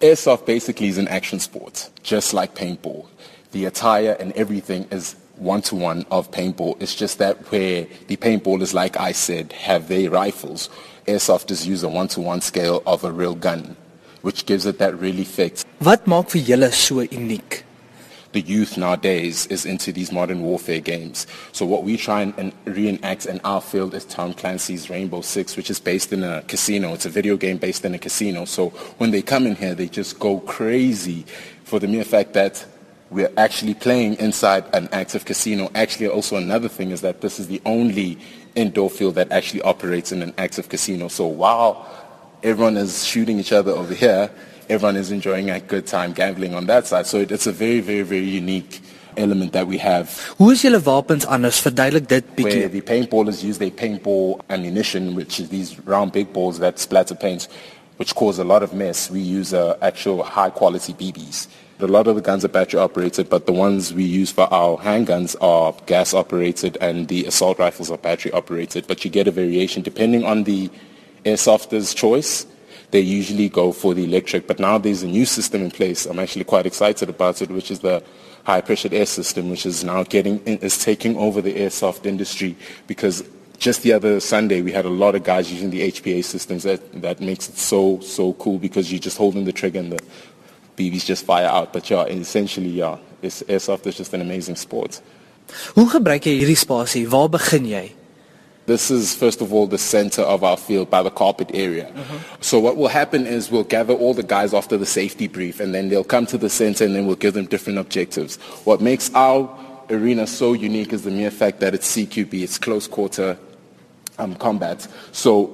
Airsoft basically is an action sport, just like paintball. The attire and everything is one-to-one of paintball. It's just that where the paintballers, like I said, have their rifles, airsofters use a one-to-one scale of a real gun, which gives it that fixed. Wat maak vir julle so uniek? The youth nowadays is into these modern warfare games. So what we try and reenact in our field is Tom Clancy's Rainbow Six, which is based in a casino. It's a video game based in a casino. So when they come in here, they just go crazy for the mere fact that we're actually playing inside an active casino. Actually, also another thing is that this is the only indoor field that actually operates in an active casino. So while everyone is shooting each other over here, everyone is enjoying a good time gambling on that side. So it's a very, very, very unique element that we have. Hoe is julle wapens anders? Verduidelik dit bietjie. Where the paintballers use their paintball ammunition, which is these round big balls that splatter paint, which cause a lot of mess. We use uh, actual high quality BBs. A lot of the guns are battery operated, but the ones we use for our handguns are gas operated and the assault rifles are battery operated. But you get a variation depending on the airsofter's choice they usually go for the electric. But now there's a new system in place. I'm actually quite excited about it, which is the high pressure air system, which is now getting is taking over the airsoft industry because just the other Sunday we had a lot of guys using the HPA systems. That that makes it so so cool because you're just holding the trigger and the BBs just fire out. But yeah, essentially yeah, it's, airsoft is just an amazing sport. Hoe gebruik jy hierdie spasie? Waar begin jy? This is, first of all, the center of our field by the carpet area. Uh-huh. So what will happen is we'll gather all the guys after the safety brief, and then they'll come to the center, and then we'll give them different objectives. What makes our arena so unique is the mere fact that it's CQB, it's close quarter um, combat. So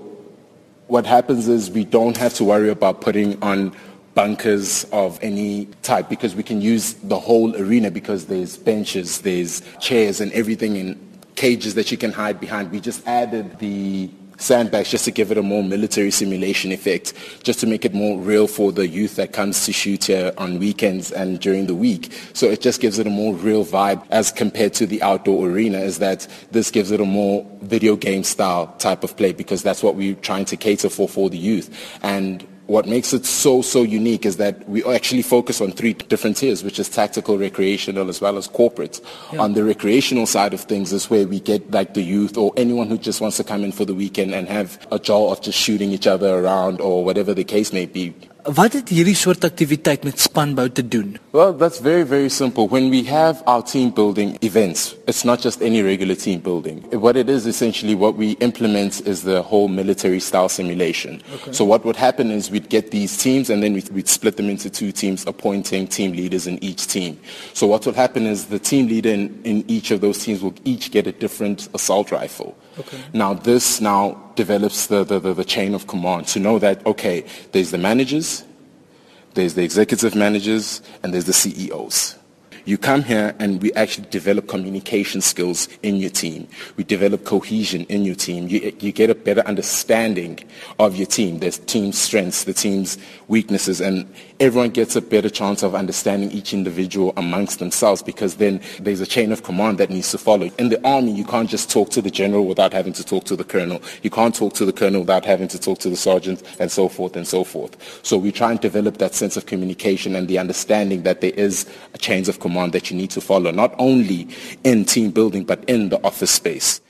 what happens is we don't have to worry about putting on bunkers of any type because we can use the whole arena because there's benches, there's chairs and everything in cages that you can hide behind. We just added the sandbags just to give it a more military simulation effect, just to make it more real for the youth that comes to shoot here on weekends and during the week. So it just gives it a more real vibe as compared to the outdoor arena is that this gives it a more video game style type of play because that's what we're trying to cater for for the youth. And what makes it so, so unique is that we actually focus on three different tiers, which is tactical, recreational, as well as corporate. Yeah. On the recreational side of things is where we get like the youth or anyone who just wants to come in for the weekend and have a joy of just shooting each other around or whatever the case may be. Wat het hierdie soort aktiwiteit met spanbou te doen? Well, that's very very simple. When we have our team building events, it's not just any regular team building. What it is essentially what we implement is the whole military style simulation. Okay. So what would happen is we'd get these teams and then we'd, we'd split them into two teams appointing team leaders in each team. So what will happen is the team leader in, in each of those teams will each get a different assault rifle. Okay. Now this now develops the, the, the, the chain of command to know that, okay, there's the managers, there's the executive managers, and there's the CEOs. You come here and we actually develop communication skills in your team. We develop cohesion in your team. You, you get a better understanding of your team, the team's strengths, the team's weaknesses, and everyone gets a better chance of understanding each individual amongst themselves because then there's a chain of command that needs to follow. In the army, you can't just talk to the general without having to talk to the colonel. You can't talk to the colonel without having to talk to the sergeant and so forth and so forth. So we try and develop that sense of communication and the understanding that there is a chains of command command that you need to follow, not only in team building, but in the office space.